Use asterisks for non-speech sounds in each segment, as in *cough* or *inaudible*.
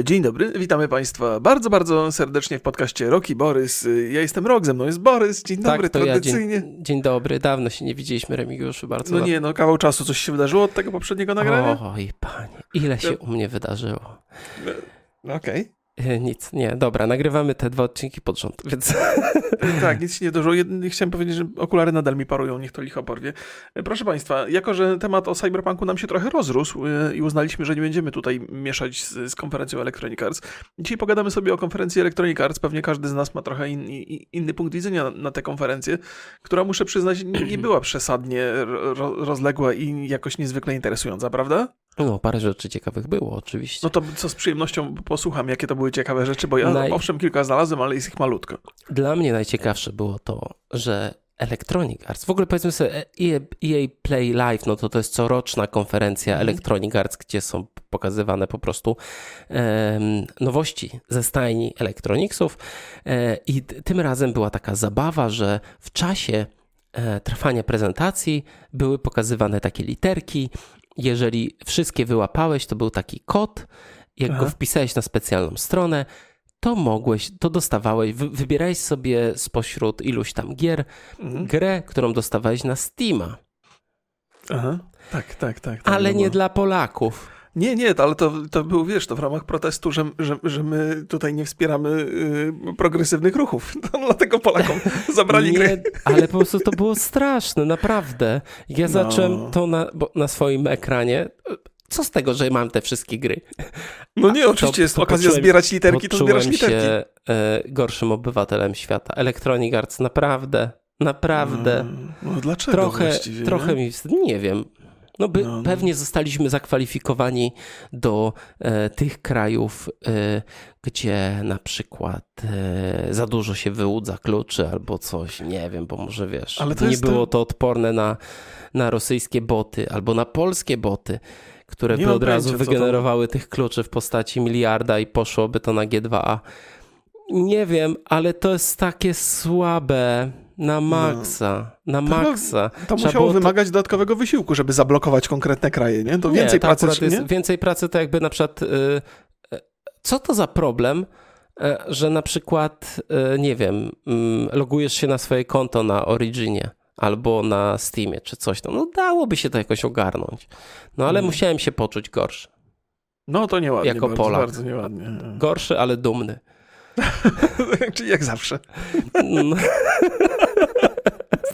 Dzień dobry, witamy Państwa bardzo, bardzo serdecznie w podcaście Roki Borys. Ja jestem Rok, ze mną jest Borys. Dzień Tak, dobry, to ja. tradycyjnie. Dzień, dzień dobry, dawno się nie widzieliśmy, Remigiuszu, bardzo No nie, no kawał czasu, coś się wydarzyło od tego poprzedniego nagrania? Oj, panie, ile się u mnie wydarzyło. No, Okej. E, Nic, nie, dobra, nagrywamy te dwa odcinki pod rząd, *laughs* więc Tak, nic się nie. Jed- Chciałem powiedzieć, że okulary nadal mi parują, niech to licho porwie. E, Proszę Państwa, jako że temat o cyberpunku nam się trochę rozrósł e, i uznaliśmy, że nie będziemy tutaj mieszać z, z konferencją Electronic Arts, dzisiaj pogadamy sobie o konferencji Electronic Arts. Pewnie każdy z nas ma trochę in, i- inny punkt widzenia na, na tę konferencję, która muszę przyznać nie, nie była przesadnie ro, rozległa i jakoś niezwykle interesująca, prawda? No, parę rzeczy ciekawych było, oczywiście. No to co z przyjemnością posłucham, jakie to były ciekawe rzeczy, bo ja Naj- owszem kilka znalazłem, ale jest ich malutko. Dla mnie najciekawsze było to, że Electronic Arts, w ogóle powiedzmy sobie EA, EA Play Live, no to to jest coroczna konferencja Mhm. Electronic Arts, gdzie są pokazywane po prostu em, nowości ze stajni Electronicsów e, i tym razem była taka zabawa, że w czasie e, trwania prezentacji były pokazywane takie literki, jeżeli wszystkie wyłapałeś, to był taki kod, jak Aha. go wpisałeś na specjalną stronę, to mogłeś, to dostawałeś, wy, wybierałeś sobie spośród iluś tam gier Mhm. grę, którą dostawałeś na Steama, Aha. Tak, tak, tak. tak ale no nie dla Polaków. Nie, nie, ale to, to był, wiesz, to w ramach protestu, że, że, że my tutaj nie wspieramy y, progresywnych ruchów. *laughs* To dlatego Polakom *laughs* zabrali gry. Nie, ale po prostu *laughs* to było straszne, naprawdę. Ja No. zacząłem to na, na swoim ekranie. Co z tego, że mam te wszystkie gry? No nie, oczywiście to- jest to okazja zbierać literki, to zbierasz literki. się e, gorszym obywatelem świata. Electronic Arts, naprawdę, naprawdę. No, no dlaczego trochę, właściwie? trochę nie? mi wstyd. Nie wiem. No, by, No, no. pewnie zostaliśmy zakwalifikowani do e, tych krajów, e, gdzie na przykład e, za dużo się wyłudza kluczy albo coś, nie wiem, bo może wiesz, nie było to- odporne na, na rosyjskie boty albo na polskie boty, które Nie by od razu wygenerowały tych kluczy w postaci miliarda i poszłoby to na G2A. Nie wiem, ale to jest takie słabe. Na maksa, na No. To- maksa. To Trzeba musiało to- wymagać dodatkowego wysiłku, żeby zablokować konkretne kraje, nie? To więcej to pracy, czy jest nie? więcej pracy to jakby na przykład y, y, co to za problem, y, że na przykład y, nie wiem, mm, logujesz się na swoje konto na Originie albo na Steamie czy coś tam. No dałoby się to jakoś ogarnąć. No ale Mhm. musiałem się poczuć gorszy. No to nieładnie, Jako bardzo, Polak. bardzo nieładnie. Gorszy, ale dumny. *laughs* Czyli jak zawsze. No, *laughs*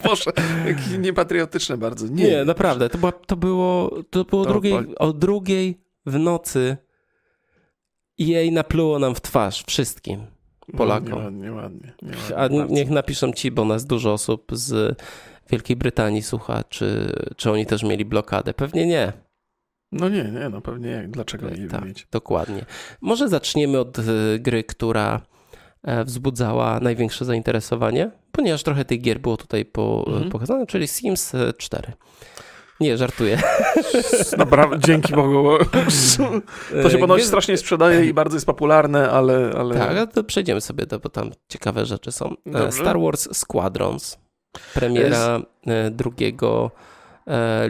Boże, jakie niepatriotyczne bardzo. Nie, nie, naprawdę, to, była, to było, to było To drugiej, pol- o drugiej w nocy i jej napluło nam w twarz wszystkim. Polakom. No, Nieładnie, ładnie. nieładnie A niech napiszą ci, bo nas dużo osób z Wielkiej Brytanii słucha, czy, czy oni też mieli blokadę. Pewnie nie. No nie, nie, no pewnie jak, dlaczego nie tak, mieć? dokładnie. Może zaczniemy od y, gry, która e, wzbudzała największe zainteresowanie, ponieważ trochę tych gier było tutaj po, Mhm. pokazane, czyli Sims e, 4. Nie, żartuję. Naprawdę, dzięki Bogu. bo *laughs* To się E, ponoć strasznie sprzedaje i bardzo jest popularne, ale... ale... Tak, ale to przejdziemy sobie, do, bo tam ciekawe rzeczy są. E, Dobrze. Star Wars Squadrons. Premiera e, 2 e,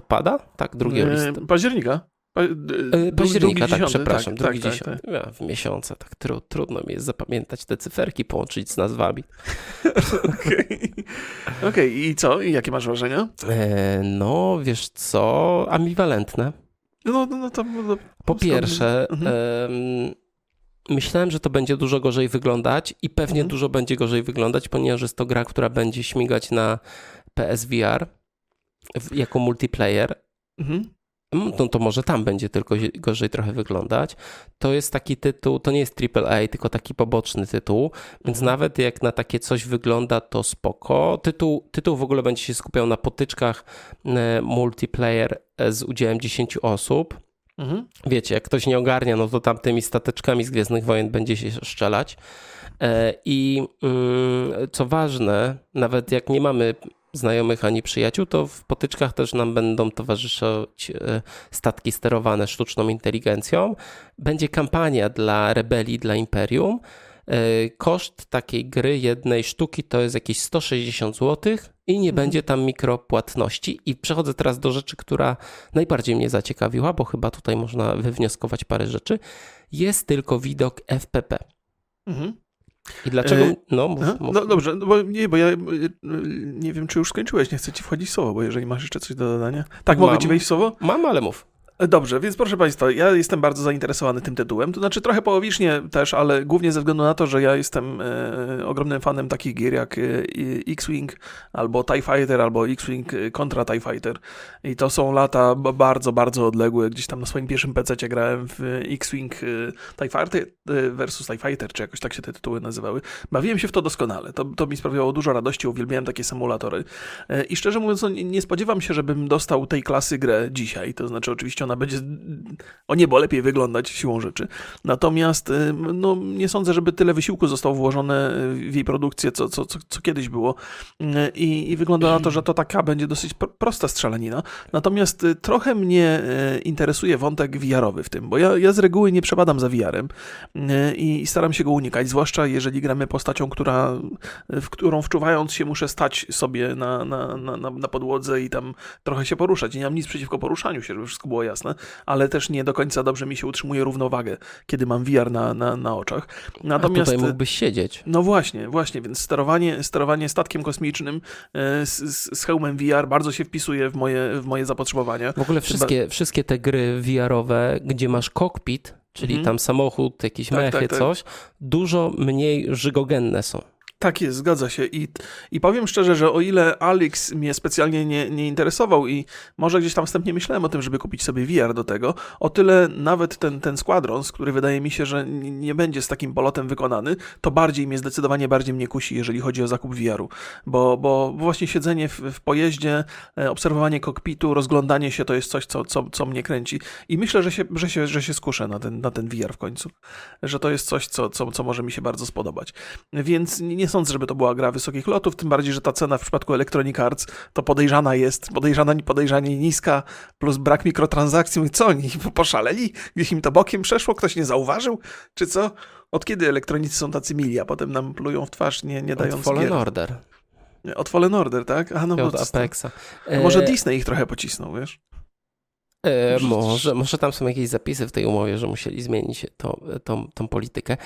listopada? Tak, 2 E, listopada. Października. Pa, E, Października, tak, dziesiąty, przepraszam, tak, drugi tak, dziesiąty. tak, Ja, w miesiące, tak tru, trudno mi jest zapamiętać te cyferki, połączyć z nazwami. *laughs* Okej, Okej, i co? I jakie masz wrażenia? E, no, wiesz co, ambiwalentne. No, no, no to... No, Po pierwsze, Mhm. em, myślałem, że to będzie dużo gorzej wyglądać i pewnie Mhm. dużo będzie gorzej wyglądać, ponieważ jest to gra, która będzie śmigać na PSVR jako multiplayer. mhm. No to może tam będzie tylko gorzej trochę wyglądać. To jest taki tytuł, to nie jest AAA, tylko taki poboczny tytuł, więc Mhm. nawet jak na takie coś wygląda, to spoko. Tytuł, tytuł w ogóle będzie się skupiał na potyczkach e, multiplayer e, z udziałem 10 osób. Mhm. Wiecie, jak ktoś nie ogarnia, no to tam tymi stateczkami z Gwiezdnych Wojen będzie się szczelać. E, I mm, co ważne, nawet jak nie mamy znajomych ani przyjaciół, to w potyczkach też nam będą towarzyszyć e, statki sterowane sztuczną inteligencją. Będzie kampania dla rebelii, dla Imperium. E, Koszt takiej gry, jednej sztuki, to jest jakieś 160 zł i nie mhm. będzie tam mikropłatności. I przechodzę teraz do rzeczy, która najbardziej mnie zaciekawiła, bo chyba tutaj można wywnioskować parę rzeczy. Jest tylko widok FPP. Mhm. I dlaczego? E, no, mów, mów. no dobrze, no bo nie, bo ja e, nie wiem, czy już skończyłeś, nie chcę ci wchodzić w słowo, bo jeżeli masz jeszcze coś do dodania. Tak, mam, mogę ci wejść w słowo? Mam, ale mów. Dobrze, więc proszę Państwa, ja jestem bardzo zainteresowany tym tytułem. To znaczy trochę połowicznie też, ale głównie ze względu na to, że ja jestem e, ogromnym fanem takich gier jak e, X-Wing albo TIE Fighter, albo X-Wing kontra TIE Fighter. I to są lata bardzo, bardzo odległe. Gdzieś tam na swoim pierwszym PC grałem w X-Wing e, TIE Fighter e, versus TIE Fighter, czy jakoś tak się te tytuły nazywały. Bawiłem się w to doskonale. To, to mi sprawiało dużo radości, uwielbiałem takie symulatory. E, I szczerze mówiąc, no, nie spodziewam się, żebym dostał tej klasy grę dzisiaj. To znaczy oczywiście ona będzie o niebo lepiej wyglądać siłą rzeczy. Natomiast y, no, nie sądzę, żeby tyle wysiłku zostało włożone w jej produkcję, co, co, co, co kiedyś było. Y, I, I, wygląda na to, że to taka będzie dosyć prosta strzelanina. Natomiast y, trochę mnie interesuje wątek VR-owy w tym, bo ja, ja z reguły nie przepadam za VR-em i, i staram się go unikać, zwłaszcza jeżeli gramy postacią, która, w którą wczuwając się muszę stać sobie na, na, na, na podłodze i tam trochę się poruszać. Nie mam nic przeciwko poruszaniu się, żeby wszystko było jasne, ale też nie do końca dobrze mi się utrzymuje równowagę, kiedy mam VR na, na, na oczach. Natomiast, A tutaj mógłbyś siedzieć. No właśnie, właśnie, więc sterowanie, sterowanie statkiem kosmicznym e, z, z, z hełmem VR bardzo się wpisuje w moje, w moje zapotrzebowania. W ogóle wszystkie, Chyba... wszystkie te gry VR-owe, gdzie masz kokpit, czyli mhm. tam samochód, jakieś tak, mechy, tak, tak. coś, dużo mniej żygogenne są. Tak jest, zgadza się. I, I powiem szczerze, że o ile Alex mnie specjalnie nie, nie interesował i może gdzieś tam wstępnie myślałem o tym, żeby kupić sobie VR do tego, o tyle nawet ten, ten Squadrons, który wydaje mi się, że nie będzie z takim polotem wykonany, to bardziej mnie, zdecydowanie bardziej mnie kusi, jeżeli chodzi o zakup VR-u. Bo, bo właśnie siedzenie w, w pojeździe, e, obserwowanie kokpitu, rozglądanie się to jest coś, co, co, co mnie kręci. I myślę, że się, że się, że się skuszę na ten, na ten VR w końcu. Że to jest coś, co, co, co może mi się bardzo spodobać. Więc nie nie sądzę, żeby to była gra wysokich lotów, tym bardziej, że ta cena w przypadku Electronic Arts to podejrzana jest, podejrzana podejrzanie niska, plus brak mikrotransakcji. I co, oni *laughs* poszaleli? Gdzieś im to bokiem przeszło? Ktoś nie zauważył? Czy co? Od kiedy elektronicy są tacy mili, a potem nam plują w twarz, nie, nie dając Od Fallen gier? Order. Od Fallen Order, tak? A no bo od Apexa. E... Może Disney ich trochę pocisnął, wiesz? E, może, może tam są jakieś zapisy w tej umowie, że musieli zmienić to, tą, tą politykę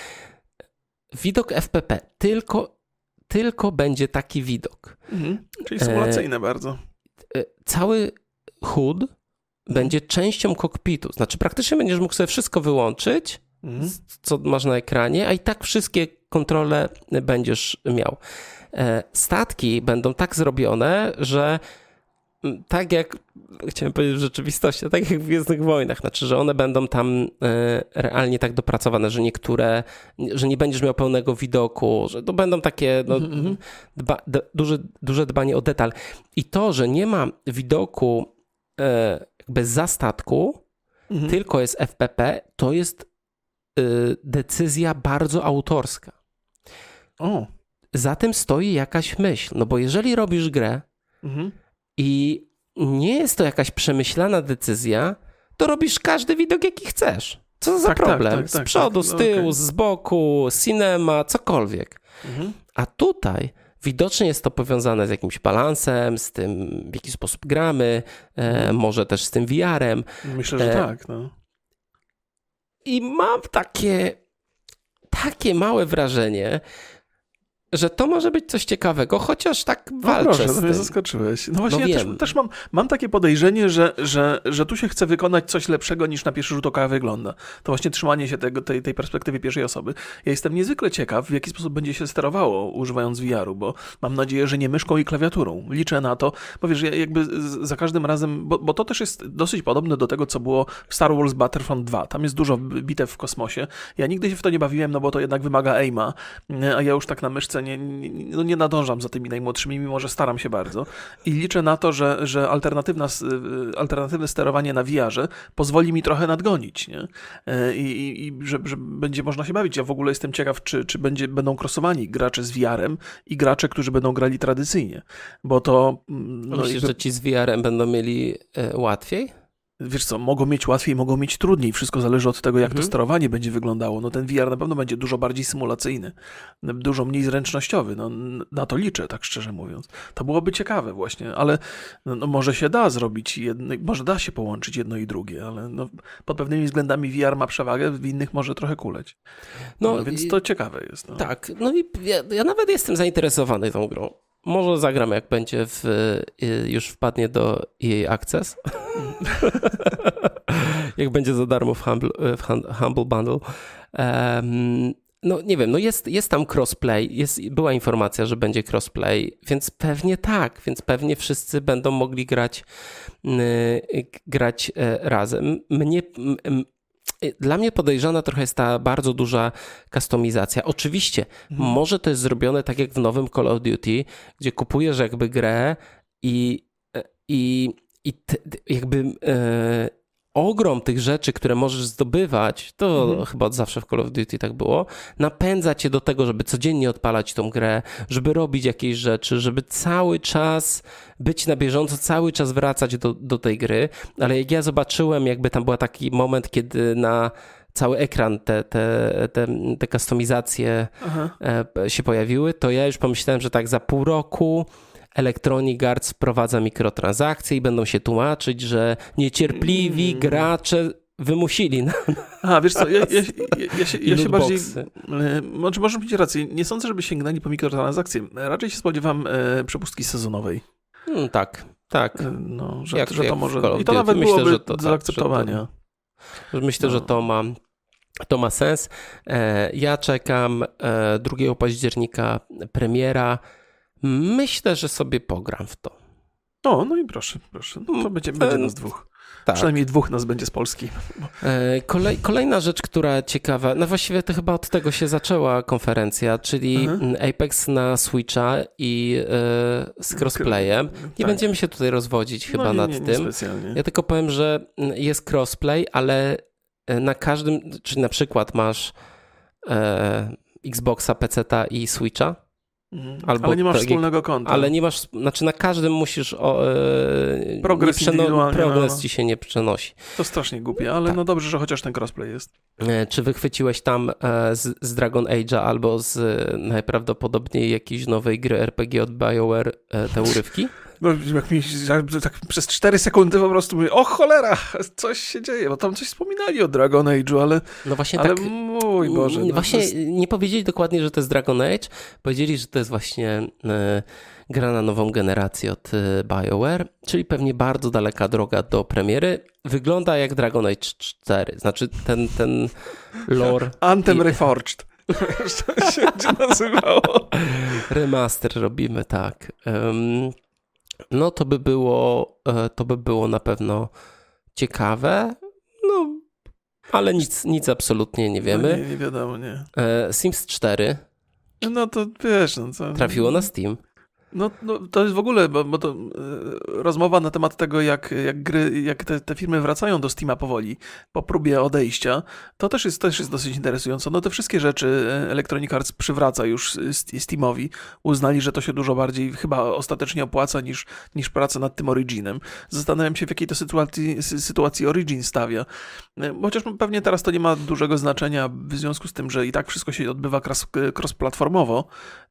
widok FPP, tylko, tylko będzie taki widok. Mhm, czyli symulacyjne e, bardzo. E, cały HUD będzie częścią kokpitu. Znaczy, praktycznie będziesz mógł sobie wszystko wyłączyć, mhm. co masz na ekranie, a i tak wszystkie kontrole będziesz miał. E, statki będą tak zrobione, że tak jak chciałem powiedzieć w rzeczywistości, tak jak w Gwiezdnych Wojnach, znaczy, że one będą tam e, realnie tak dopracowane, że niektóre, że nie będziesz miał pełnego widoku, że to będą takie no, mm -hmm. dba, duże, duże dbanie o detal. I to, że nie ma widoku e, jakby za statku, mm -hmm. tylko jest FPP, to jest e, decyzja bardzo autorska. O. Za tym stoi jakaś myśl, no bo jeżeli robisz grę, mm i nie jest to jakaś przemyślana decyzja, to robisz każdy widok, jaki chcesz. Co za tak, tak problem? Tak, tak, z tak, przodu, z tyłu, okay. z boku, cinema, cokolwiek. Mhm. A tutaj widocznie jest to powiązane z jakimś balansem, z tym, w jaki sposób gramy, e, mhm. może też z tym VR-em. Myślę, że e, tak. No. I mam takie, takie małe wrażenie, że to może być coś ciekawego, chociaż tak no walczę proszę, z to mnie zaskoczyłeś. No właśnie, no ja też, też, mam, mam takie podejrzenie, że, że, że tu się chce wykonać coś lepszego niż na pierwszy rzut oka wygląda. To właśnie trzymanie się tego, tej, tej perspektywy pierwszej osoby. Ja jestem niezwykle ciekaw, w jaki sposób będzie się sterowało używając VR-u, bo mam nadzieję, że nie myszką i klawiaturą. Liczę na to, bo wiesz, jakby za każdym razem, bo, bo to też jest dosyć podobne do tego, co było w Star Wars Battlefront 2. Tam jest dużo bitew w kosmosie. Ja nigdy się w to nie bawiłem, no bo to jednak wymaga aima, a ja już tak na myszce nie, nie, no nie nadążam za tymi najmłodszymi, mimo że staram się bardzo. I liczę na to, że, że alternatywna, y, alternatywne sterowanie na VR-ze pozwoli mi trochę nadgonić, nie? E, I, i, i że, że, będzie można się bawić. Ja w ogóle jestem ciekaw, czy, czy będzie, będą krosowani gracze z VR-em i gracze, którzy będą grali tradycyjnie, bo to... Mm, no, Myślisz, jakby... że ci z VR-em będą mieli e, łatwiej? Wiesz co, mogą mieć łatwiej, mogą mieć trudniej. Wszystko zależy od tego, jak mhm. to sterowanie będzie wyglądało. No ten VR na pewno będzie dużo bardziej symulacyjny, dużo mniej zręcznościowy. No, na to liczę, tak szczerze mówiąc. To byłoby ciekawe właśnie, ale no, no może się da zrobić, jedno, może da się połączyć jedno i drugie, ale no, pod pewnymi względami VR ma przewagę, w innych może trochę kuleć. No, no więc to ciekawe jest. No. Tak, no i ja, ja nawet jestem zainteresowany tą grą. Może zagram, jak będzie w, y, już wpadnie do jej Access. *laughs* jak będzie za darmo w Humble, w Humble Bundle. Um, no nie wiem, no jest, jest tam crossplay, jest, była informacja, że będzie crossplay, więc pewnie tak, więc pewnie wszyscy będą mogli grać, yy, grać yy, razem. Mnie, dla mnie podejrzana trochę jest ta bardzo duża kustomizacja. Oczywiście, mhm. może to jest zrobione tak jak w nowym Call of Duty, gdzie kupujesz jakby grę i, i, i te, jakby e, ogrom tych rzeczy, które możesz zdobywać, to mhm. chyba od zawsze w Call of Duty tak było, napędza cię do tego, żeby codziennie odpalać tą grę, żeby robić jakieś rzeczy, żeby cały czas być na bieżąco, cały czas wracać do, do tej gry. Ale jak ja zobaczyłem, jakby tam był taki moment, kiedy na cały ekran te, te, te, te kustomizacje Aha. E, się pojawiły, to ja już pomyślałem, że tak za pół roku Electronic Arts wprowadza mikrotransakcje i będą się tłumaczyć, że niecierpliwi mm. gracze wymusili. Na, A, wiesz co, ja, ja, ja, ja się, ja się bardziej... Może, może mieć rację. Nie sądzę, żeby sięgnęli po mikrotransakcje. Raczej się spodziewam e, przepustki sezonowej. Hmm, tak, tak. E, no, że, jak, że to może... I to nawet myślę, byłoby że to, do tak, zaakceptowania. to, myślę, no. że to ma... To ma sens. E, ja czekam 2 października premiera. Myślę, że sobie pogram w to. O, no i proszę, proszę. No to będzie, będzie nas dwóch. Tak. Przynajmniej dwóch nas będzie z Polski. E, kolej, kolejna rzecz, która ciekawa, no właściwie to chyba od tego się zaczęła konferencja, czyli Aha. Apex na Switcha i e, z crossplayem. Nie tak. będziemy się tutaj rozwodzić no chyba no, nie, nad nie, nie, tym. Ja tylko powiem, że jest crossplay, ale e, na każdym, czyli na przykład masz e, Xboxa, PC i Switcha, Mhm. Albo ale nie masz tak, wspólnego konta. Ale nie masz, znaczy na każdym musisz o, e, progres, przeno- progres no, no. ci się nie przenosi. To strasznie głupie, ale tak. no dobrze, że chociaż ten crossplay jest. E, czy wychwyciłeś tam e, z, z, Dragon Age'a albo z e, najprawdopodobniej jakiejś nowej gry RPG od BioWare te urywki? No, jak mi tak przez 4 sekundy po prostu mówię, o cholera, coś się dzieje, bo tam coś wspominali o Dragon Age'u, ale, no właśnie ale tak, mój Boże. No właśnie jest... nie powiedzieli dokładnie, że to jest Dragon Age, powiedzieli, że to jest właśnie e, gra na nową generację od e, BioWare, czyli pewnie bardzo daleka droga do premiery. Wygląda jak Dragon Age 4, znaczy ten, ten lore... Anthem i... Reforged. *laughs* to się nazywało. Remaster robimy, tak. Um, no to by było, e, to by było na pewno ciekawe. No, ale nic, nic absolutnie nie wiemy. No nie, nie wiadomo, nie. E, Sims 4. No to wiesz, no co. Trafiło na Steam. No, no, to jest w ogóle, bo, bo to y, rozmowa na temat tego, jak, jak gry, jak te, te firmy wracają do Steama powoli, po próbie odejścia, to też jest, też jest dosyć interesujące. No te wszystkie rzeczy e, Electronic Arts przywraca już Steamowi. Uznali, że to się dużo bardziej chyba ostatecznie opłaca niż, niż praca nad tym Originem. Zastanawiam się, w jakiej to sytuacji, sytuacji Origin stawia. E, chociaż pewnie teraz to nie ma dużego znaczenia w związku z tym, że i tak wszystko się odbywa cross-platformowo,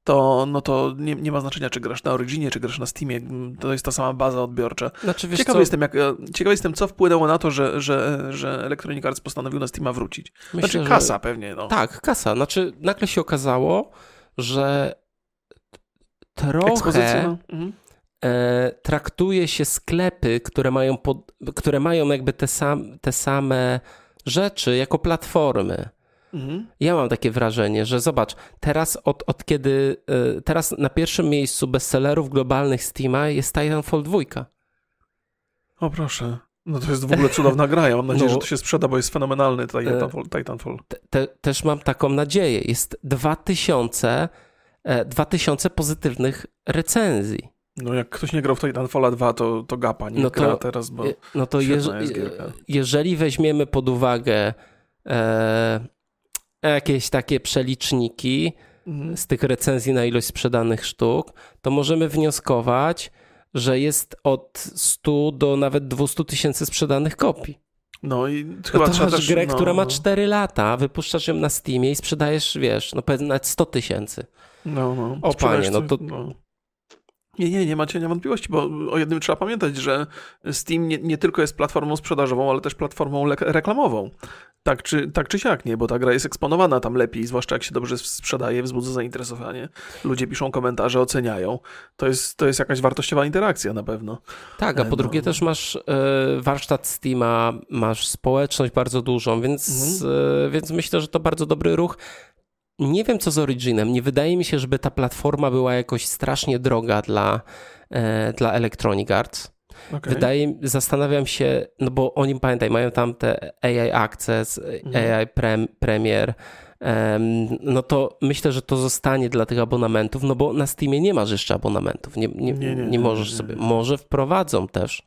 to, no to nie, nie ma znaczenia, czy grasz na Originie, czy grasz na Steamie, to jest ta sama baza odbiorcza. Znaczy, ciekawy, jestem, jak, ciekawy jestem, co wpłynęło na to, że, że, że Electronic Arts postanowił na Steama wrócić. Myślę, znaczy kasa że... pewnie. No. Tak, kasa. Znaczy nagle się okazało, że trochę no. mhm. e, traktuje się sklepy, które mają, pod, które mają jakby te, sam, te same rzeczy jako platformy. Mhm. Ja mam takie wrażenie, że zobacz, teraz od, od kiedy, y, teraz na pierwszym miejscu bestsellerów globalnych Steama jest Titanfall 2. O proszę. No to jest w ogóle cudowna gra. Ja mam *laughs* nadzieję, no, że to się sprzeda, bo jest fenomenalny Titanfall. E, Titanfall. Te, te, też mam taką nadzieję. Jest 2000, 2000 e, pozytywnych recenzji. No jak ktoś nie grał w Titanfalla 2, to, to gapa, nie no to, teraz, bo No to jeż, jeżeli weźmiemy pod uwagę e, jakieś takie przeliczniki mhm. z tych recenzji na ilość sprzedanych sztuk, to możemy wnioskować, że jest od 100 do nawet 200 tysięcy sprzedanych kopii. No i No chyba to masz też... grę, no, która ma no. 4 lata, wypuszczasz ją na Steamie i sprzedajesz, wiesz, no powiedzmy nawet 100 tysięcy. No, no. O, panie, no to- Nie, nie, nie macie wątpliwości, bo o jednym trzeba pamiętać, że Steam nie, nie tylko jest platformą sprzedażową, ale też platformą reklamową. Tak czy, tak czy siak, nie? Bo ta gra jest eksponowana tam lepiej, zwłaszcza jak się dobrze sprzedaje, wzbudza zainteresowanie. Ludzie piszą komentarze, oceniają. To jest, to jest jakaś wartościowa interakcja na pewno. Tak, a E, po no. drugie też masz e, warsztat Steama, masz społeczność bardzo dużą, więc, Mhm. e, więc myślę, że to bardzo dobry ruch. Nie wiem co z Originem. Nie wydaje mi się, żeby ta platforma była jakoś strasznie droga dla, e, dla Electronic Arts. Okay. Wydaje, zastanawiam się, no bo oni pamiętaj, mają tam te AI Access, Mhm. AI Prem, Premier. em, no to myślę, że to zostanie dla tych abonamentów, no bo na Steamie nie masz jeszcze abonamentów. Nie, nie, Nie, nie, możesz sobie. Może wprowadzą też.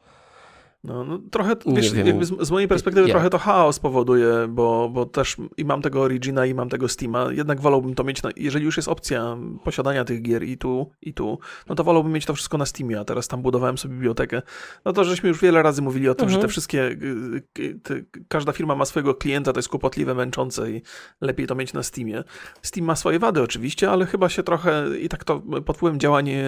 No, no trochę, wiesz, z, z mojej perspektywy Ja. trochę to chaos powoduje, bo, bo też i mam tego Origina i mam tego Steama, jednak wolałbym to mieć, na, jeżeli już jest opcja posiadania tych gier i tu, i tu, no to wolałbym mieć to wszystko na Steamie, a teraz tam budowałem sobie bibliotekę. No to żeśmy już wiele razy mówili o tym, Mhm. że te wszystkie, y, y, te, każda firma ma swojego klienta, to jest kłopotliwe, męczące i lepiej to mieć na Steamie. Steam ma swoje wady oczywiście, ale chyba się trochę, i tak to pod wpływem działań e,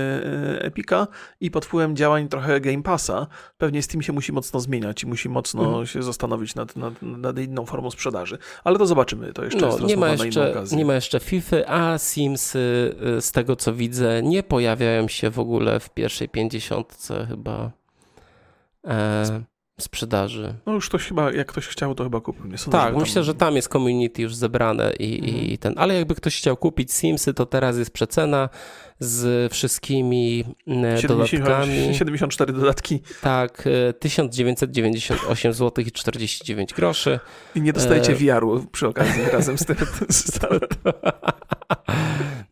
Epica i pod wpływem działań trochę Game Passa, pewnie Steam się musi mocno zmieniać i musi mocno Mhm. się zastanowić nad, nad, nad inną formą sprzedaży. Ale to zobaczymy, to jeszcze No, jest nie ma, jeszcze, nie ma jeszcze FIFA, a Simsy y, z tego co widzę nie pojawiają się w ogóle w pierwszej pięćdziesiątce chyba e, sprzedaży. No już ktoś chyba, jak ktoś chciał, to chyba kupił. Nie sądzę, Tak, żeby myślę, że tam jest community już zebrane i, Mhm. i ten, ale jakby ktoś chciał kupić Simsy, to teraz jest przecena z wszystkimi e, 70, dodatkami. *laughs* 74 dodatki Tak, e, 1998 zł i 49 groszy. i nie dostajecie E. VR-u przy okazji *laughs* razem z tym. z tym.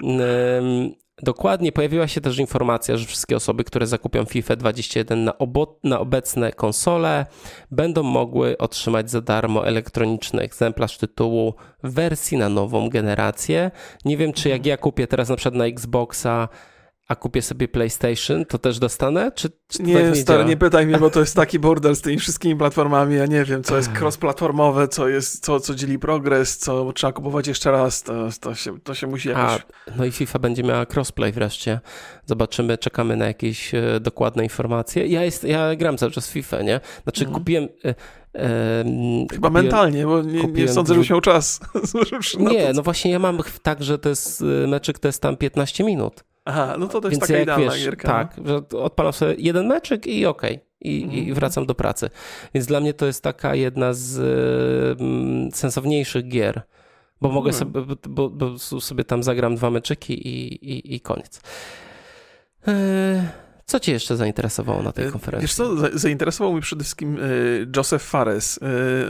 *laughs* Dokładnie, pojawiła się też informacja, że wszystkie osoby, które zakupią FIFA 21 na, obo- na obecne konsole, będą mogły otrzymać za darmo elektroniczny egzemplarz tytułu w wersji na nową generację. Nie wiem, czy jak ja kupię teraz na przykład na Xboxa, a kupię sobie PlayStation, to też dostanę? Czy, czy Nie, tak nie stary, nie pytaj mnie, bo to jest *laughs* taki burdel z tymi wszystkimi platformami. Ja nie wiem, co jest cross-platformowe, co jest, co, co dzieli progres, co trzeba kupować jeszcze raz. To, to, się, to się musi A, jakoś... no i FIFA będzie miała crossplay wreszcie. Zobaczymy, czekamy na jakieś e, dokładne informacje. Ja, jest, ja gram cały czas FIFA, nie? Znaczy Mhm. kupiłem... E, e, Chyba kupiłem- mentalnie, bo nie, nie sądzę, żebyś miał czas. *laughs* Nie, no właśnie ja mam tak, że to jest e, meczyk, to jest tam 15 minut. Aha, no to to jest Więc taka jak idealna wiesz, gierka. tak, że odpalam sobie jeden meczyk i okej. I, I Mhm. wracam do pracy. Więc dla mnie to jest taka jedna z mm, sensowniejszych gier. Bo mogę Mhm. sobie, bo, bo sobie tam zagram dwa meczyki i, i, i koniec. E, Co cię jeszcze zainteresowało na tej E, konferencji? Wiesz co, za- zainteresował mnie przede wszystkim e, Joseph Fares.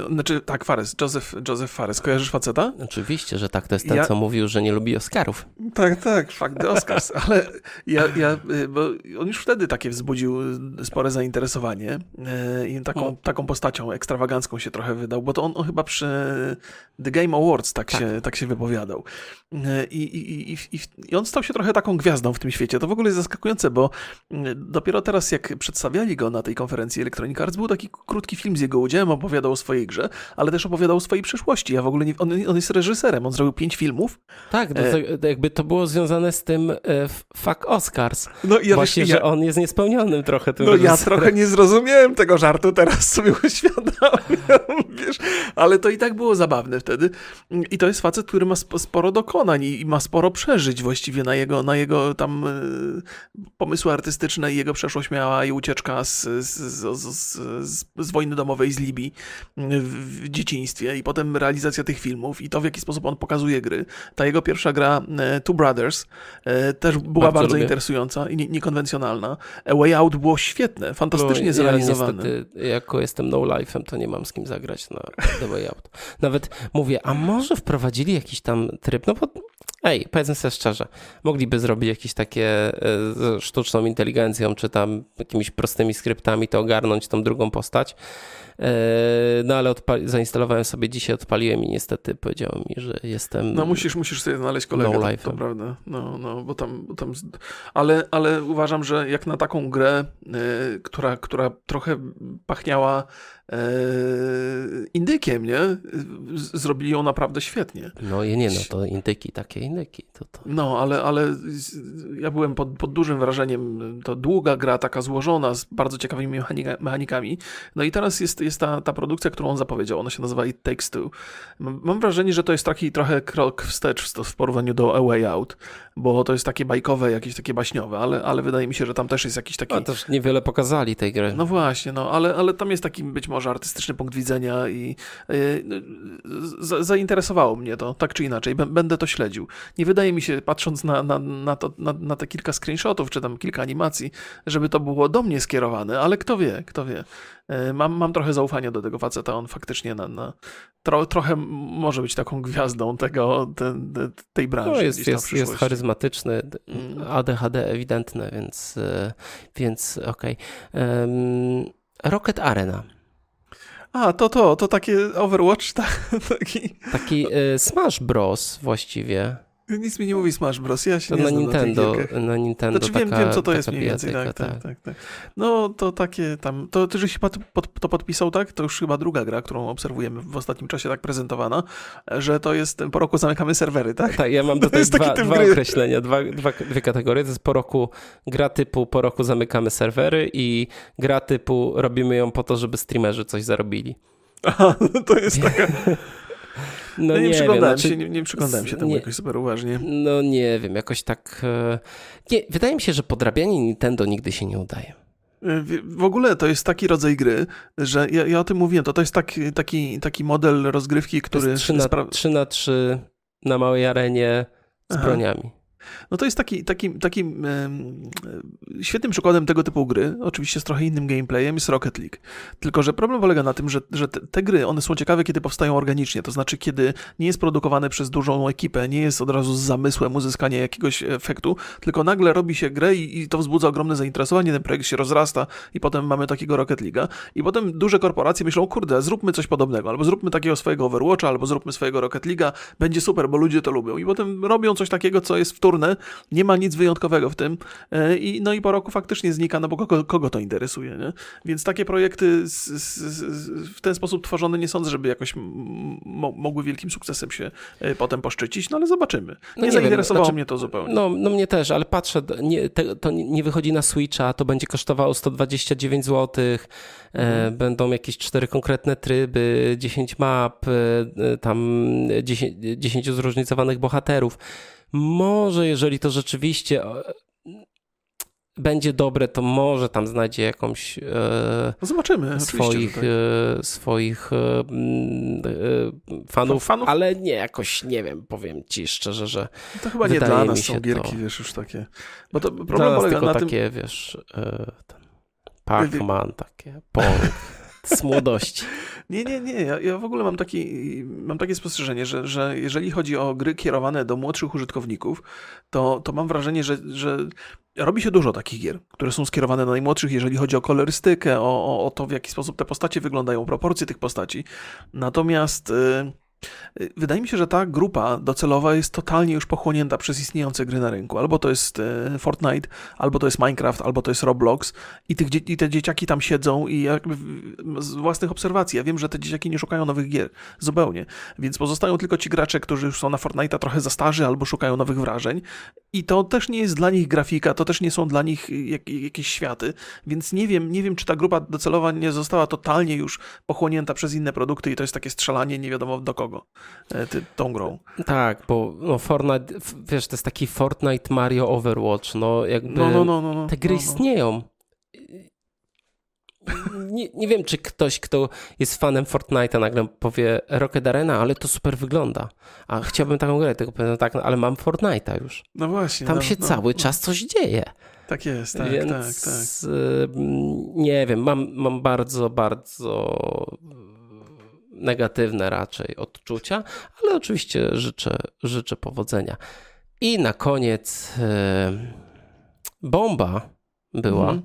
E, znaczy, tak, Fares, Joseph, Joseph Fares. Kojarzysz faceta? Oczywiście, że tak. To jest ten, Ja- co mówił, że nie lubi Oscarów. Tak, tak, fakt, Oscars, ale ja, ja, bo on już wtedy takie wzbudził spore zainteresowanie i taką, No. taką postacią ekstrawagancką się trochę wydał, bo to on, on chyba przy The Game Awards tak, Tak. Się, tak się wypowiadał. I, i, i, i, I on stał się trochę taką gwiazdą w tym świecie. To w ogóle jest zaskakujące, bo y, dopiero teraz jak przedstawiali go na tej konferencji Electronic Arts, był taki krótki film z jego udziałem, opowiadał o swojej grze, ale też opowiadał o swojej przyszłości. Ja w ogóle nie, on, on jest reżyserem, on zrobił pięć filmów, Tak, no to, to jakby to było związane z tym e, fuck Oscars. no i ja, Właśnie, ja, że on jest niespełnionym trochę tym No ja reżyserem. trochę nie zrozumiałem tego żartu, teraz sobie *laughs* uświadamiam, wiesz, ale to i tak było zabawne wtedy. I to jest facet, który ma sp- sporo dokonań i i ma sporo przeżyć właściwie na jego, na jego tam y, pomysły artystyczne i jego przeszłość miała i ucieczka z, z, z, z, wojny domowej z Libii w, w dzieciństwie i potem realizacja tych filmów i to w jaki sposób on pokazuje gry. Ta jego pierwsza gra e, Two Brothers e, też była Bardzo bardzo, interesująca i nie, niekonwencjonalna. A Way Out było świetne, fantastycznie No, zrealizowane. Ja niestety, jako jestem no life'em, to nie mam z kim zagrać na The Way Out. Nawet mówię, a może wprowadzili jakiś tam tryb, no bo Ej, powiedzmy sobie szczerze, mogliby zrobić jakieś takie e, sztuczną inteligencją, czy tam jakimiś prostymi skryptami to ogarnąć tą drugą postać. E, no ale zainstalowałem sobie dzisiaj, odpaliłem i niestety powiedział mi, że jestem. No musisz, musisz sobie znaleźć kolegę, no to, to prawda. No, no, bo tam, bo tam. Ale, ale uważam, że jak na taką grę, y, która, która trochę pachniała e, indykiem, nie? Zrobili ją naprawdę świetnie. No i nie, no to indyki, takie indyki. To, to. No, ale, ale ja byłem pod, pod dużym wrażeniem. To długa gra, taka złożona, z bardzo ciekawymi mechanikami. No i teraz jest, jest ta, ta produkcja, którą on zapowiedział. Ona się nazywa It Takes Two. Mam wrażenie, że to jest taki trochę krok wstecz w porównaniu do A Way Out, bo to jest takie bajkowe, jakieś takie baśniowe, ale, ale wydaje mi się, że tam też jest jakiś taki... A też niewiele pokazali tej gry. No właśnie, no, ale, ale tam jest taki być może artystyczny punkt widzenia i yy, zainteresowało mnie to, tak czy inaczej. Będę to śledził. Nie wydaje mi się, patrząc na, na, na, to, na, na te kilka screenshotów, czy tam kilka animacji, żeby to było do mnie skierowane, ale kto wie, kto wie. Yy, mam, mam trochę zaufania do tego faceta, on faktycznie na, na tro, trochę może być taką gwiazdą tego, te, te, tej branży. No jest, jest, jest charyzmatyczny, mm. ADHD ewidentne, więc, e, więc okej. Okay. Rocket Arena. A, to to, to takie Overwatch, *laughs* tak, taki... Taki y, Smash Bros właściwie. Nic mi nie mówi Smash Bros. Ja się to nie na Nintendo, na, na Nintendo. Znaczy taka, wiem, wiem, co to jest mniej więcej. Tak, tak, tak, tak, No to takie tam. To ty żeś chyba pod, to podpisał, tak? To już chyba druga gra, którą obserwujemy w ostatnim czasie tak prezentowana, że to jest po roku zamykamy serwery, tak? Tak, ja mam *laughs* tutaj dwa, dwa określenia, dwa, dwa, dwie kategorie. To jest po roku gra typu po roku zamykamy serwery i gra typu robimy ją po to, żeby streamerzy coś zarobili. Aha, *laughs* to jest taka. *laughs* No, no nie, nie przyglądałem wiem, się, nie, nie przyglądałem się temu nie, jakoś super uważnie. No nie wiem, jakoś tak... E, nie, wydaje mi się, że podrabianie Nintendo nigdy się nie udaje. E, w ogóle to jest taki rodzaj gry, że ja, ja o tym mówiłem, to, to jest taki, taki, taki model rozgrywki, który... 3 na, 3 na 3 na małej arenie z Aha. broniami. No to jest taki, taki, takim e, świetnym przykładem tego typu gry, oczywiście z trochę innym gameplayem, jest Rocket League. Tylko, że problem polega na tym, że, że te, te, gry, one są ciekawe, kiedy powstają organicznie, to znaczy, kiedy nie jest produkowane przez dużą ekipę, nie jest od razu z zamysłem uzyskania jakiegoś efektu, tylko nagle robi się grę i, i to wzbudza ogromne zainteresowanie, ten projekt się rozrasta i potem mamy takiego Rocket League'a i potem duże korporacje myślą, kurde, zróbmy coś podobnego, albo zróbmy takiego swojego Overwatcha, albo zróbmy swojego Rocket League'a, będzie super, bo ludzie to lubią. I potem robią coś takiego, co jest wtórne, nie ma nic wyjątkowego w tym. E, I, no i po roku faktycznie znika, no bo kogo, kogo to interesuje, nie? Więc takie projekty z, z, z, w ten sposób tworzone nie sądzę, żeby jakoś mo mogły wielkim sukcesem się e, potem poszczycić, no ale zobaczymy. Nie, no nie zainteresowało znaczy, mnie to zupełnie. No, no mnie też, ale patrzę, nie, te, to nie wychodzi na Switcha, to będzie kosztowało 129 zł, e, mhm. będą jakieś cztery konkretne tryby, 10 map, tam 10, 10 zróżnicowanych bohaterów. Może jeżeli to rzeczywiście e, będzie dobre, to może tam znajdzie jakąś e, no zobaczymy swoich, tak. e, swoich e, e fanów, fanów, ale nie jakoś, nie wiem, powiem ci szczerze, że to chyba nie dla nas są gierki, to, wiesz, już takie. Bo to problem polega na takie, tym... wiesz, e, Pac-Man, takie, Pong. Z młodości. *laughs* Nie, nie, nie. Ja, ja, w ogóle mam, taki, mam takie spostrzeżenie, że, że jeżeli chodzi o gry kierowane do młodszych użytkowników, to, to mam wrażenie, że, że robi się dużo takich gier, które są skierowane do najmłodszych, jeżeli chodzi o kolorystykę, o, o, o to, w jaki sposób te postacie wyglądają, proporcje tych postaci. Natomiast. Yy, Wydaje mi się, że ta grupa docelowa jest totalnie już pochłonięta przez istniejące gry na rynku. Albo to jest e, Fortnite, albo to jest Minecraft, albo to jest Roblox. I, tych, i te dzieciaki tam siedzą i jakby z własnych obserwacji, ja wiem, że te dzieciaki nie szukają nowych gier, zupełnie. Więc pozostają tylko ci gracze, którzy już są na Fortnite'a trochę za starzy albo szukają nowych wrażeń. I to też nie jest dla nich grafika, to też nie są dla nich jak, jakieś światy, więc nie wiem, nie wiem, czy ta grupa docelowa nie została totalnie już pochłonięta przez inne produkty i to jest takie strzelanie nie wiadomo do kogo kogo e, ty, tą grą. Tak, bo no Fortnite, wiesz, to jest taki Fortnite, Mario, Overwatch, no jakby no, no, no, no, no te gry no, no. istnieją. Nie, nie wiem, czy ktoś, kto jest fanem Fortnite'a nagle powie Rocket Arena, ale to super wygląda. A chciałbym taką grę, tylko powiem tak, no, ale mam Fortnite'a już. No właśnie. Tam się cały czas coś dzieje. Tak jest, tak, Więc, tak, tak. Nie wiem, mam, mam bardzo, bardzo negatywne raczej odczucia, ale oczywiście życzę, życzę powodzenia. I na koniec e, bomba była, mhm.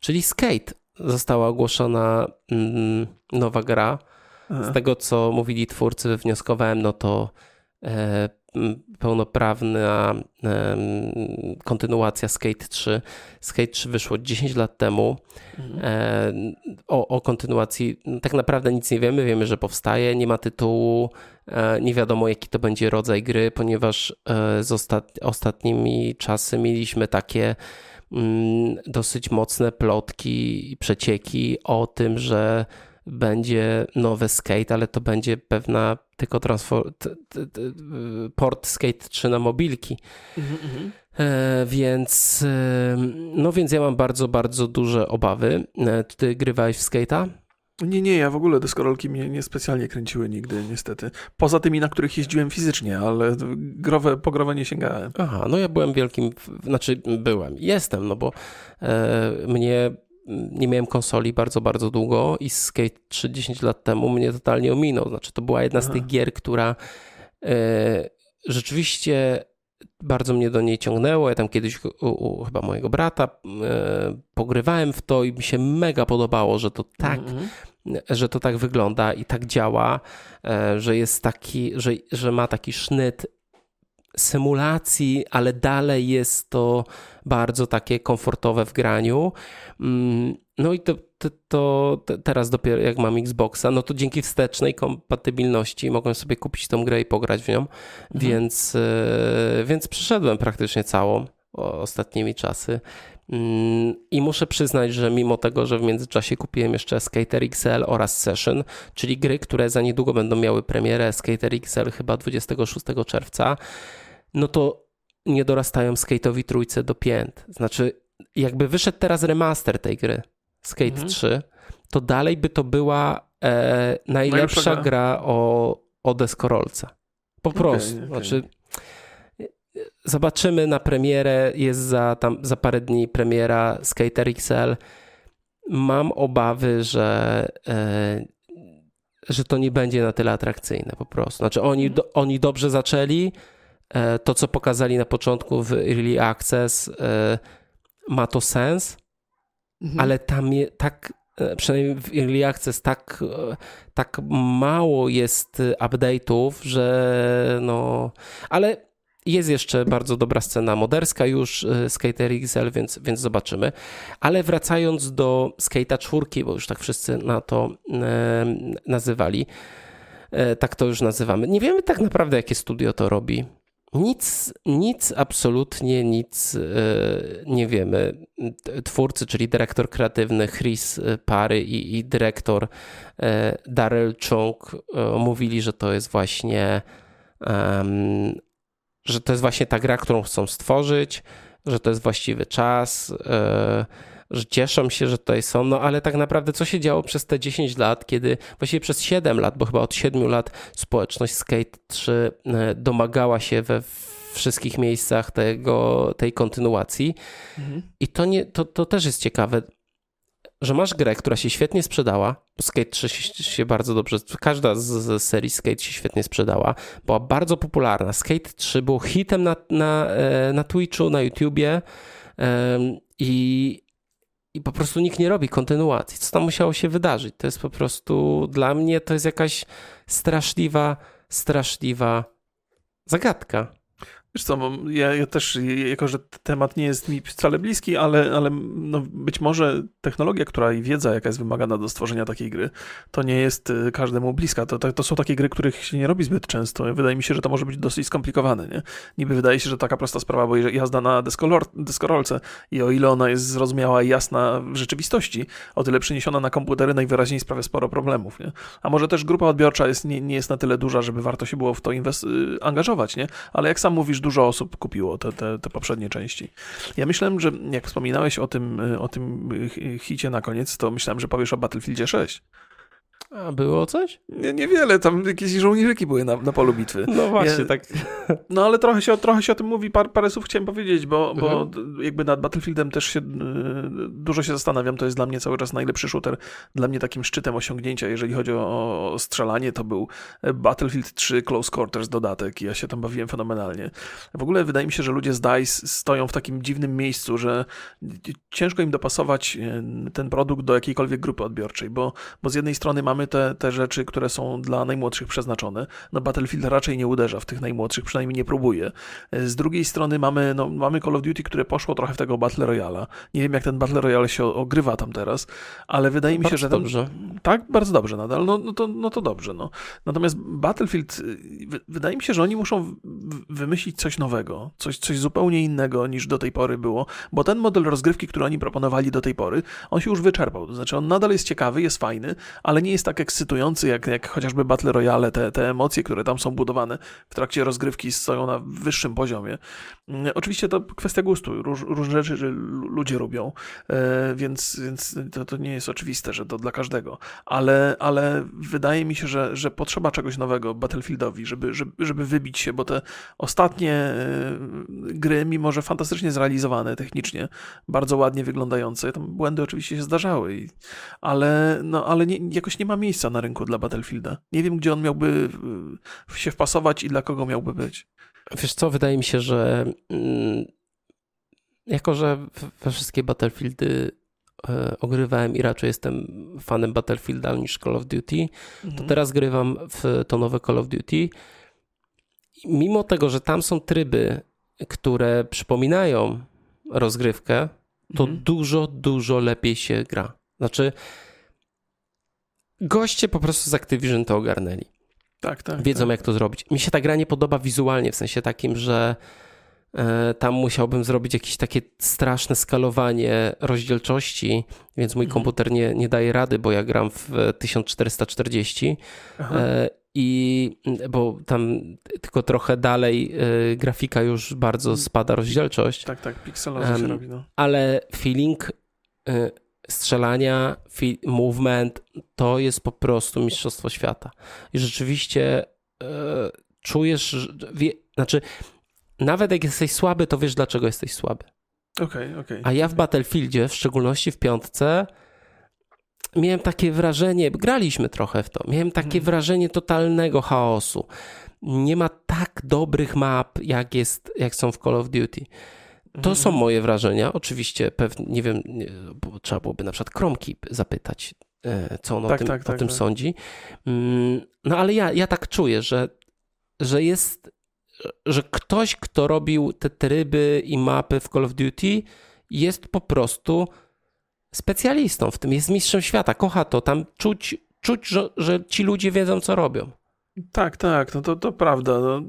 czyli Skate. Została ogłoszona mm, nowa gra. Z tego, co mówili twórcy, wywnioskowałem, no to e, pełnoprawna kontynuacja Skate 3. Skate 3 wyszło 10 lat temu. Mhm. E, o, o kontynuacji tak naprawdę nic nie wiemy. Wiemy, że powstaje, nie ma tytułu, e, nie wiadomo jaki to będzie rodzaj gry, ponieważ e, z ostat ostatnimi czasy mieliśmy takie mm, dosyć mocne plotki i przecieki o tym, że będzie nowy skate, ale to będzie pewna tylko port skate 3 na mobilki. Mm -hmm. e, więc, e, no więc ja mam bardzo, bardzo duże obawy. E, ty grywałeś w skate'a? Nie, nie, ja w ogóle deskorolki mnie nie specjalnie kręciły nigdy, niestety. Poza tymi, na których jeździłem fizycznie, ale growe, po growe nie sięgałem. Aha, no ja byłem wielkim, znaczy byłem, jestem, no bo e, mnie nie miałem konsoli bardzo, bardzo długo i Skate 3 10 lat temu mnie totalnie ominął. Znaczy, to była jedna Aha. z tych gier, która e, rzeczywiście bardzo mnie do niej ciągnęło. Ja tam kiedyś u, u chyba mojego brata e, pogrywałem w to i mi się mega podobało, że to tak, mm -hmm. że to tak wygląda i tak działa, e, że jest taki, że, że ma taki sznyt symulacji, ale dalej jest to bardzo takie komfortowe w graniu. Mm, no i to, to, to, teraz dopiero jak mam Xboxa, no to dzięki wstecznej kompatybilności mogłem sobie kupić tą grę i pograć w nią, mhm. więc, e, więc przeszedłem praktycznie całą ostatnimi czasy. Mm, I muszę przyznać, że mimo tego, że w międzyczasie kupiłem jeszcze Skater XL oraz Session, czyli gry, które za niedługo będą miały premierę, Skater XL chyba 26 czerwca, no to nie dorastają Skate'owi trójce do pięt. Znaczy, jakby wyszedł teraz remaster tej gry, Skate mhm. 3, to dalej by to była e, najlepsza gra o, o deskorolce. Po prostu. Okay, okay. Znaczy, zobaczymy na premierę, jest za, tam, za parę dni premiera Skater XL. Mam obawy, że, e, że to nie będzie na tyle atrakcyjne po prostu. Znaczy oni, mhm. do, oni dobrze zaczęli, E, to, co pokazali na początku w Early Access, e, ma to sens, mhm. ale tam je, tak, przynajmniej w Early Access, tak, tak mało jest update'ów, że no. Ale jest jeszcze bardzo dobra scena moderska już Skater XL, więc, więc zobaczymy. Ale wracając do Skate'a 4, bo już tak wszyscy na to nazywali, tak to już nazywamy. Nie wiemy tak naprawdę, jakie studio to robi. Nic, nic, absolutnie nic e, nie wiemy. Twórcy, czyli dyrektor kreatywny Chris Pary i, i dyrektor e, Daryl Chung e, mówili, że to jest właśnie że to jest właśnie ta gra, którą chcą stworzyć, że to jest właściwy czas że cieszą się, że tutaj są, no ale tak naprawdę co się działo przez te 10 lat, kiedy właściwie przez 7 lat, bo chyba od 7 lat społeczność Skate 3 e, domagała się we wszystkich miejscach tego, tej kontynuacji. Mhm. I to, nie, to, to też jest ciekawe, że masz grę, która się świetnie sprzedała. Skate 3 się bardzo dobrze, każda z, z, serii Skate się świetnie sprzedała, była bardzo popularna. Skate 3 był hitem na, na, e, na Twitchu, na YouTubie i i po prostu nikt nie robi kontynuacji. Co tam musiało się wydarzyć? To jest po prostu dla mnie to jest jakaś straszliwa, straszliwa zagadka. Wiesz co, ja, ja, też, jako że temat nie jest mi wcale bliski, ale, ale no być może technologia, która i wiedza, jaka jest wymagana do stworzenia takiej gry, to nie jest y, każdemu bliska. To, to, to, są takie gry, których się nie robi zbyt często. Wydaje mi się, że to może być dosyć skomplikowane. Nie? Niby wydaje się, że taka prosta sprawa, bo jazda na deskolor, deskorolce i o ile ona jest zrozumiała i jasna w rzeczywistości, o tyle przeniesiona na komputery najwyraźniej sprawia sporo problemów. Nie? A może też grupa odbiorcza jest, nie, nie jest na tyle duża, żeby warto się było w to y, angażować, nie? ale jak sam mówisz, dużo osób kupiło te, te, te poprzednie części. Ja myślałem, że jak wspominałeś o tym, o tym hicie na koniec, to myślałem, że powiesz o Battlefieldzie 6. A było coś? Nie, niewiele, tam jakieś żołnierzyki były na, na polu bitwy. No właśnie, ja, tak. *laughs* No ale trochę się, trochę się o tym mówi, par, parę słów chciałem powiedzieć, bo, mhm. bo jakby nad Battlefieldem też się dużo się zastanawiam, to jest dla mnie cały czas najlepszy shooter, dla mnie takim szczytem osiągnięcia, jeżeli chodzi o, o strzelanie, to był Battlefield 3 Close Quarters dodatek i ja się tam bawiłem fenomenalnie. W ogóle wydaje mi się, że ludzie z DICE stoją w takim dziwnym miejscu, że ciężko im dopasować ten produkt do jakiejkolwiek grupy odbiorczej, bo, bo z jednej strony mamy te, te rzeczy, które są dla najmłodszych przeznaczone. No Battlefield raczej nie uderza w tych najmłodszych, przynajmniej nie próbuje. Z drugiej strony mamy, no, mamy Call of Duty, które poszło trochę w tego Battle Royale. Nie wiem, jak ten Battle Royale się ogrywa tam teraz, ale wydaje mi się, że... Ten, dobrze. Tak, bardzo dobrze nadal. No, no, to, no to dobrze. No. Natomiast Battlefield, wydaje mi się, że oni muszą wymyślić coś nowego, coś, coś zupełnie innego niż do tej pory było, bo ten model rozgrywki, który oni proponowali do tej pory, on się już wyczerpał. To znaczy on nadal jest ciekawy, jest fajny, ale nie jest tak ekscytujący jak, jak chociażby Battle Royale, te, te emocje, które tam są budowane w trakcie rozgrywki stoją na wyższym poziomie. Mm, oczywiście to kwestia gustu, Róż, różne rzeczy ludzie lubią, e, więc, więc to, to nie jest oczywiste, że to dla każdego, ale, ale wydaje mi się, że, że potrzeba czegoś nowego Battlefieldowi, żeby, żeby, żeby wybić się, bo te ostatnie e, gry, mimo że fantastycznie zrealizowane technicznie, bardzo ładnie wyglądające, tam błędy oczywiście się zdarzały, ale, no, ale nie, jakoś nie ma miejsca na rynku dla Battlefielda. Nie wiem, gdzie on miałby się wpasować i dla kogo miałby być. Wiesz co, wydaje mi się, że mm, jako, że we wszystkie Battlefieldy e, ogrywałem i raczej jestem fanem Battlefielda niż Call of Duty, mhm. to teraz grywam w to nowe Call of Duty. Mimo tego, że tam są tryby, które przypominają rozgrywkę, to mhm. dużo, dużo lepiej się gra. Znaczy, goście po prostu z Activision to ogarnęli. Tak, tak. Wiedzą, tak. jak to zrobić. Mi się ta gra nie podoba wizualnie, w sensie takim, że e, tam musiałbym zrobić jakieś takie straszne skalowanie rozdzielczości, więc mój mhm. komputer nie, nie daje rady, bo ja gram w 1440 e, i bo tam tylko trochę dalej e, grafika już bardzo mhm. spada rozdzielczość. Tak, tak, pikselowo się robi. No. Ale feeling strzelania, movement to jest po prostu mistrzostwo świata. I rzeczywiście e, czujesz, wie, znaczy nawet jak jesteś słaby, to wiesz dlaczego jesteś słaby. Okay, okay. A ja w Battlefieldzie, w szczególności w piątce, miałem takie wrażenie, graliśmy trochę w to, miałem takie hmm. wrażenie totalnego chaosu. Nie ma tak dobrych map, jak, jest, jak są w Call of Duty. To są mhm. moje wrażenia. Oczywiście pewnie, nie wiem, trzeba byłoby na przykład Kromki zapytać, e, co on tak, o tym, tak, tak, o tym tak. sądzi. Mm, no ale ja, ja tak czuję, że, że jest, że ktoś, kto robił te tryby i mapy w Call of Duty, jest po prostu specjalistą w tym, jest mistrzem świata, kocha to, tam czuć, czuć że, że ci ludzie wiedzą, co robią. Tak, tak, no to, to prawda. No,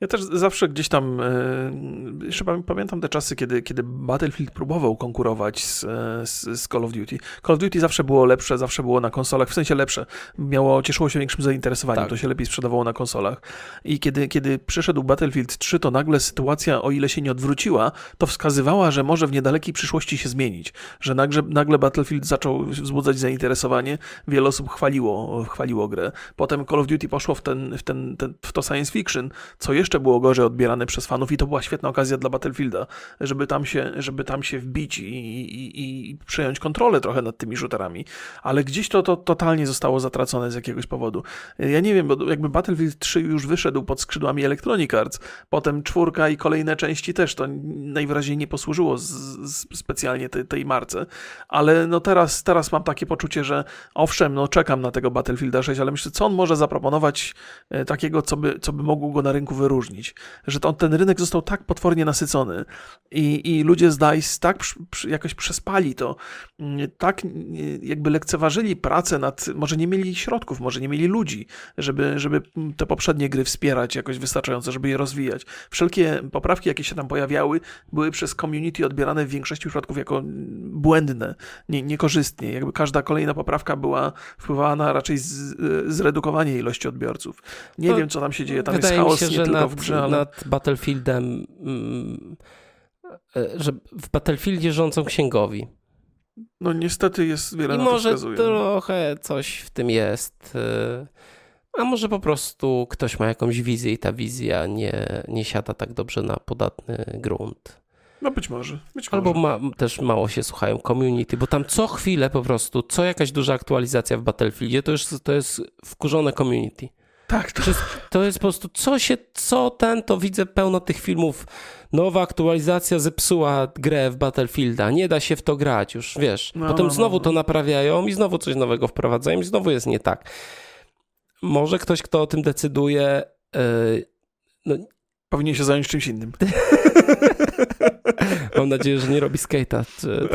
ja też zawsze gdzieś tam, e, jeszcze pamiętam te czasy, kiedy, kiedy Battlefield próbował konkurować z, e, z, z, Call of Duty. Call of Duty zawsze było lepsze, zawsze było na konsolach, w sensie lepsze. Miało, cieszyło się większym zainteresowaniem, tak. to się lepiej sprzedawało na konsolach. I kiedy, kiedy przyszedł Battlefield 3, to nagle sytuacja, o ile się nie odwróciła, to wskazywała, że może w niedalekiej przyszłości się zmienić. Że nagle, nagle Battlefield zaczął wzbudzać zainteresowanie, wiele osób chwaliło, chwaliło grę. Potem Call of Duty poszło w ten, w, ten, ten, w to science fiction, co jeszcze było gorzej odbierane przez fanów i to była świetna okazja dla Battlefielda, żeby tam się, żeby tam się wbić i, i, i przejąć kontrolę trochę nad tymi shooterami. Ale gdzieś to, to totalnie zostało zatracone z jakiegoś powodu. Ja nie wiem, bo jakby Battlefield 3 już wyszedł pod skrzydłami Electronic Arts, potem czwórka i kolejne części też to najwyraźniej nie posłużyło z, z specjalnie tej, tej marce, ale no teraz, teraz mam takie poczucie, że owszem, no czekam na tego Battlefielda 6, ale myślę, co on może zaproponować E, takiego, co by, co by mogło go na rynku wyróżnić. Że to, ten rynek został tak potwornie nasycony i, i ludzie z DICE tak jakoś przespali to, mm, tak jakby lekceważyli pracę nad, może nie mieli środków, może nie mieli ludzi, żeby, żeby te poprzednie gry wspierać jakoś wystarczająco, żeby je rozwijać. Wszelkie poprawki, jakie się tam pojawiały, były przez community odbierane w większości przypadków jako błędne, nie, niekorzystnie. Jakby każda kolejna poprawka była, wpływała na raczej z, zredukowanie ilości odbiorców. Nie to wiem, co tam się dzieje. Tam jest chaos mi się, nie że nad, w grze, ale... nad Battlefieldem, mm, e, że w Battlefieldzie rządzą księgowi. No niestety jest wiele I na może to wskazuje. trochę coś w tym jest. y, A może po prostu ktoś ma jakąś wizję i ta wizja nie, nie siada tak dobrze na podatny grunt. No być może. Być Albo może. ma, też mało się słuchają community, bo tam co chwilę po prostu, co jakaś duża aktualizacja w Battlefieldzie, to już to jest wkurzone community. Tak, to, To jest po prostu, co się, co ten, to widzę pełno tych filmów. Nowa aktualizacja zepsuła grę w Battlefielda, nie da się w to grać już, wiesz. No, Potem no, znowu no. to naprawiają i znowu coś nowego wprowadzają i znowu jest nie tak. Może ktoś, kto o tym decyduje, yy, powinien się zająć czymś innym. *laughs* mam nadzieję, że nie robi skate'a. Czy...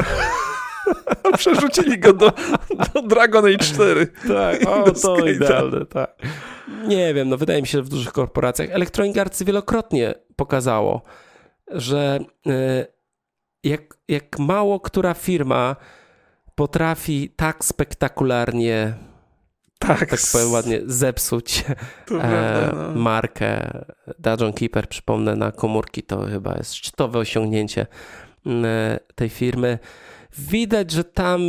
*laughs* Przerzucili go do, do Dragon Age 4. Tak, o, to skate'a. idealne, tak. Nie wiem, no wydaje mi się, że w dużych korporacjach Electronic Arts wielokrotnie pokazało, że y, jak, jak mało która firma potrafi tak spektakularnie, Tak, tak powiem ładnie, zepsuć e, prawda, no. markę Dungeon Keeper, przypomnę, na komórki to chyba jest szczytowe osiągnięcie e, tej firmy. Widać, że tam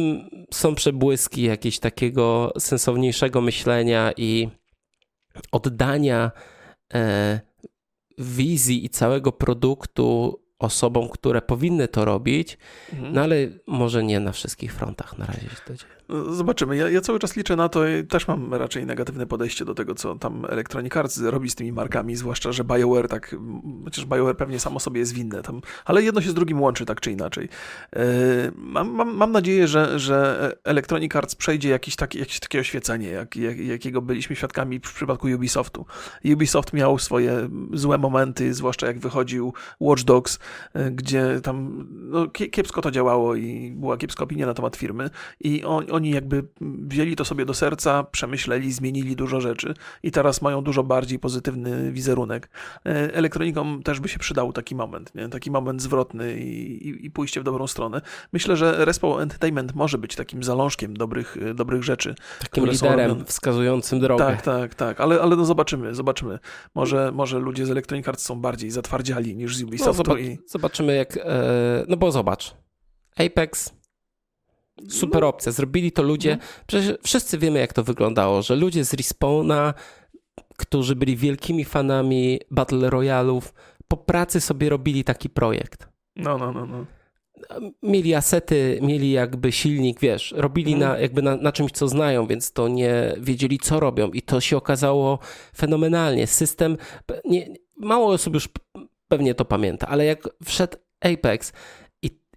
są przebłyski jakiegoś takiego sensowniejszego myślenia i oddania e, wizji i całego produktu osobom, które powinny to robić, Mhm. no ale może nie na wszystkich frontach na razie się to dzieje. Zobaczymy. Ja, ja cały czas liczę na to i też mam raczej negatywne podejście do tego, co tam Electronic Arts robi z tymi markami, zwłaszcza, że BioWare tak, chociaż BioWare pewnie samo sobie jest winne, tam, ale jedno się z drugim łączy tak czy inaczej. E, Mam, mam, mam nadzieję, że, że Electronic Arts przejdzie jakieś, takie, jakieś takie oświecenie, jak, jak, jakiego byliśmy świadkami w przypadku Ubisoftu. Ubisoft miał swoje złe momenty, zwłaszcza jak wychodził Watch Dogs, e, gdzie tam no, kie- kiepsko to działało i była kiepska opinia na temat firmy i on, oni jakby wzięli to sobie do serca, przemyśleli, zmienili dużo rzeczy i teraz mają dużo bardziej pozytywny wizerunek. E, Elektronikom też by się przydał taki moment, nie? taki moment zwrotny i, i, i pójście w dobrą stronę. Myślę, że Respawn Entertainment może być takim zalążkiem dobrych, e, dobrych rzeczy. Takim liderem robione. wskazującym drogę. Tak, tak, tak, ale, ale no zobaczymy, zobaczymy. Może, może ludzie z Electronic Arts są bardziej zatwardziali niż z No, Ubisoftu zobacz, i Zobaczymy jak. E, no bo zobacz. Apex. Super No. opcja. Zrobili to ludzie. Mhm. Przecież wszyscy wiemy, jak to wyglądało, że ludzie z Respawna, którzy byli wielkimi fanami Battle Royalów, po pracy sobie robili taki projekt. No, no, no, no. Mieli asety, mieli jakby silnik, wiesz, robili Mhm. na, jakby na, na czymś, co znają, więc to nie wiedzieli, co robią. I to się okazało fenomenalnie. System, nie, mało osób już pewnie to pamięta, ale jak wszedł Apex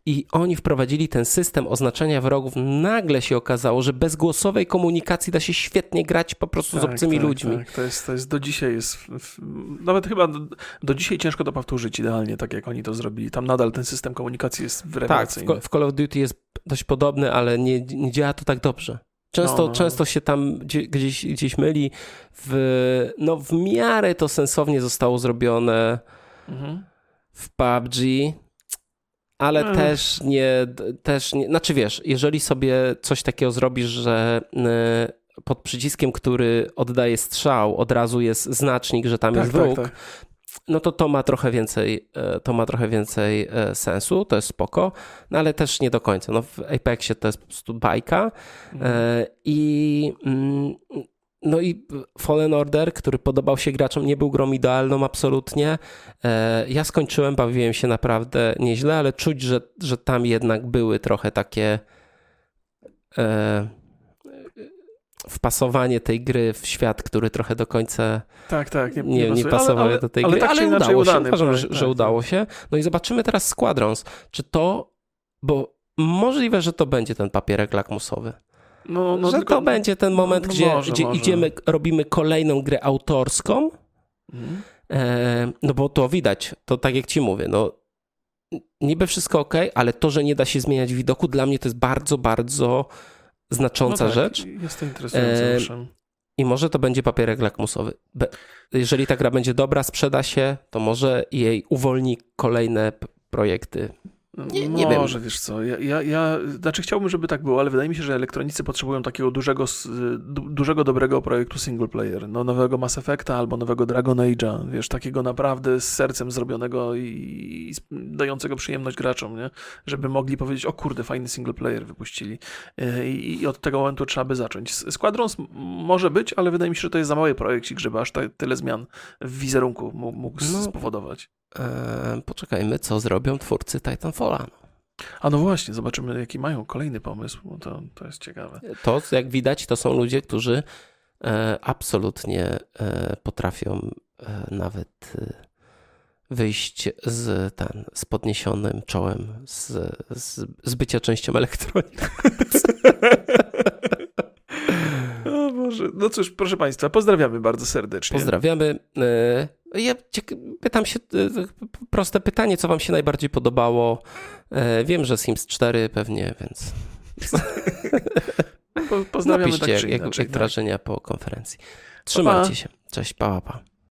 i, oni wprowadzili ten system oznaczania wrogów, nagle się okazało, że bez głosowej komunikacji da się świetnie grać po prostu z Tak, obcymi tak, ludźmi. Tak, to jest, to jest do dzisiaj jest, nawet chyba do, do dzisiaj ciężko to powtórzyć idealnie, tak jak oni to zrobili. Tam nadal ten system komunikacji jest Tak, w, rewelacyjny. W Call of Duty jest dość podobny, ale nie, nie działa to tak dobrze. Często, No, no. często się tam gdzie- gdzieś, gdzieś myli. W, no, w miarę to sensownie zostało zrobione Mhm. w PUBG, ale Ech. też nie, też nie. Znaczy wiesz, jeżeli sobie coś takiego zrobisz, że y, pod przyciskiem, który oddaje strzał, od razu jest znacznik, że tam Tak, jest tak, wróg, tak. no to to ma trochę więcej, e, to ma trochę więcej e, sensu, to jest spoko, no ale też nie do końca. No w Apexie to jest po prostu bajka Mhm. i mm, no i Fallen Order, który podobał się graczom, nie był grą idealną absolutnie. E, Ja skończyłem, bawiłem się naprawdę nieźle, ale czuć, że, że tam jednak były trochę takie e, wpasowanie tej gry w świat, który trochę do końca Tak, tak, nie, nie, nie ale, do tej ale gry, tak ale czy inaczej udało się. udany Uważam, projekt, że, tak, że tak. udało się. No i zobaczymy teraz Squadrons. Czy to, bo możliwe, że to będzie ten papierek lakmusowy. No, no, że tylko- to będzie ten moment, no gdzie, może, gdzie może. idziemy, robimy kolejną grę autorską, Mhm. e, no bo to widać, to tak jak ci mówię, no niby wszystko ok, ale to, że nie da się zmieniać widoku, dla mnie to jest bardzo, bardzo znacząca no tak, rzecz. Jest to interesujące, E. I może to będzie papierek lakmusowy. Be- Jeżeli ta gra będzie dobra, sprzeda się, to może jej uwolni kolejne projekty Nie, nie Może, wiem. wiesz co, ja, ja, ja, znaczy chciałbym, żeby tak było, ale wydaje mi się, że elektronicy potrzebują takiego dużego, du, dużego, dobrego projektu single player, no nowego Mass Effecta albo nowego Dragon Age'a, wiesz, takiego naprawdę z sercem zrobionego i, i dającego przyjemność graczom, nie? Żeby mogli powiedzieć, o kurde, fajny single player wypuścili E, i, i od tego momentu trzeba by zacząć. Squadrons może być, ale wydaje mi się, że to jest za mały projekcik, żeby aż tyle zmian w wizerunku mógł, mógł No. spowodować. E, poczekajmy, co zrobią twórcy Titanfalla. No. A no właśnie, zobaczymy, jaki mają kolejny pomysł, bo to, to jest ciekawe. To, jak widać, to są ludzie, którzy e, absolutnie e, potrafią e, nawet e, wyjść z, ten, z podniesionym czołem, z, z, z bycia częścią elektroniki. *laughs* Boże. No cóż, proszę Państwa, pozdrawiamy bardzo serdecznie. Pozdrawiamy. E, Ja pytam się, e, proste pytanie, co wam się najbardziej podobało? E, Wiem, że Sims 4 pewnie, więc *laughs* Po, pozdrawiamy napiszcie, tak jak, jak, inaczej. jak tak. wrażenia po konferencji. Trzymajcie się. Cześć, pa, pa. pa.